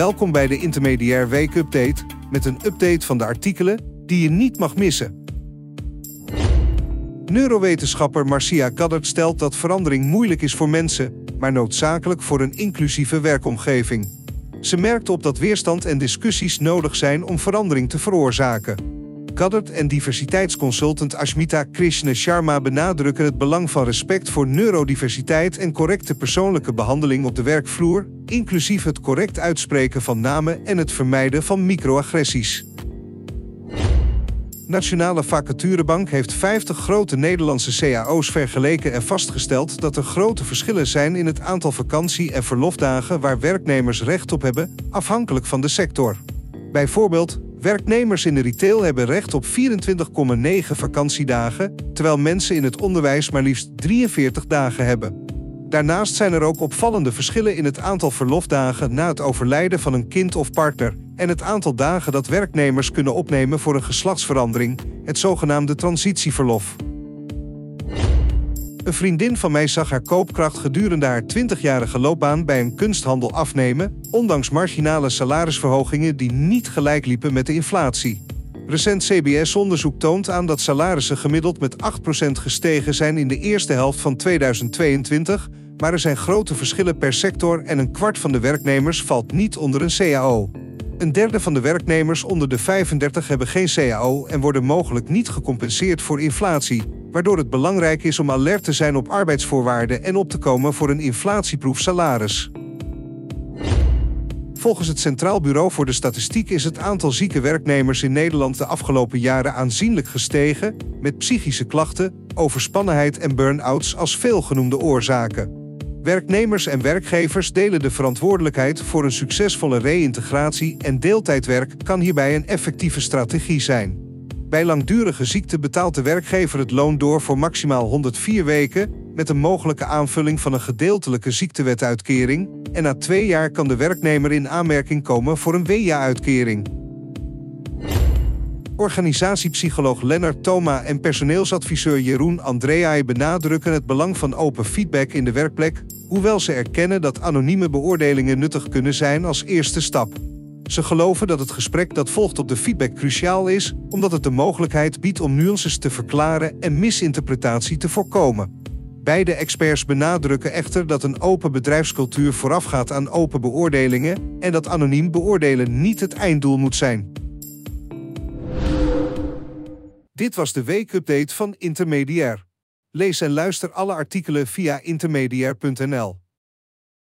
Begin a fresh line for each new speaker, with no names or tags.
Welkom bij de Intermediair Week Update met een update van de artikelen die je niet mag missen. Neurowetenschapper Marcia Kaddert stelt dat verandering moeilijk is voor mensen, maar noodzakelijk voor een inclusieve werkomgeving. Ze merkt op dat weerstand en discussies nodig zijn om verandering te veroorzaken. Kaddert en diversiteitsconsultant Ashmita Krishna Sharma benadrukken het belang van respect voor neurodiversiteit en correcte persoonlijke behandeling op de werkvloer, inclusief het correct uitspreken van namen en het vermijden van microagressies. Nationale Vacaturebank heeft 50 grote Nederlandse cao's vergeleken en vastgesteld dat er grote verschillen zijn in het aantal vakantie- en verlofdagen waar werknemers recht op hebben, afhankelijk van de sector. Bijvoorbeeld, werknemers in de retail hebben recht op 24,9 vakantiedagen, terwijl mensen in het onderwijs maar liefst 43 dagen hebben. Daarnaast zijn er ook opvallende verschillen in het aantal verlofdagen na het overlijden van een kind of partner en het aantal dagen dat werknemers kunnen opnemen voor een geslachtsverandering, het zogenaamde transitieverlof. Een vriendin van mij zag haar koopkracht gedurende haar 20-jarige loopbaan bij een kunsthandel afnemen, ondanks marginale salarisverhogingen die niet gelijk liepen met de inflatie. Recent CBS-onderzoek toont aan dat salarissen gemiddeld met 8% gestegen zijn in de eerste helft van 2022, maar er zijn grote verschillen per sector en een kwart van de werknemers valt niet onder een CAO. Een derde van de werknemers onder de 35 hebben geen CAO en worden mogelijk niet gecompenseerd voor inflatie, waardoor het belangrijk is om alert te zijn op arbeidsvoorwaarden en op te komen voor een inflatieproef salaris. Volgens het Centraal Bureau voor de Statistiek is het aantal zieke werknemers in Nederland de afgelopen jaren aanzienlijk gestegen, met psychische klachten, overspannenheid en burn-outs als veelgenoemde oorzaken. Werknemers en werkgevers delen de verantwoordelijkheid voor een succesvolle reïntegratie en deeltijdwerk kan hierbij een effectieve strategie zijn. Bij langdurige ziekte betaalt de werkgever het loon door voor maximaal 104 weken, met een mogelijke aanvulling van een gedeeltelijke ziektewetuitkering, en na twee jaar kan de werknemer in aanmerking komen voor een WEA-uitkering. Organisatiepsycholoog Lennart Thoma en personeelsadviseur Jeroen Andreae benadrukken het belang van open feedback in de werkplek, hoewel ze erkennen dat anonieme beoordelingen nuttig kunnen zijn als eerste stap. Ze geloven dat het gesprek dat volgt op de feedback cruciaal is, omdat het de mogelijkheid biedt om nuances te verklaren en misinterpretatie te voorkomen. Beide experts benadrukken echter dat een open bedrijfscultuur voorafgaat aan open beoordelingen en dat anoniem beoordelen niet het einddoel moet zijn. Dit was de weekupdate van Intermediair. Lees en luister alle artikelen via intermediair.nl.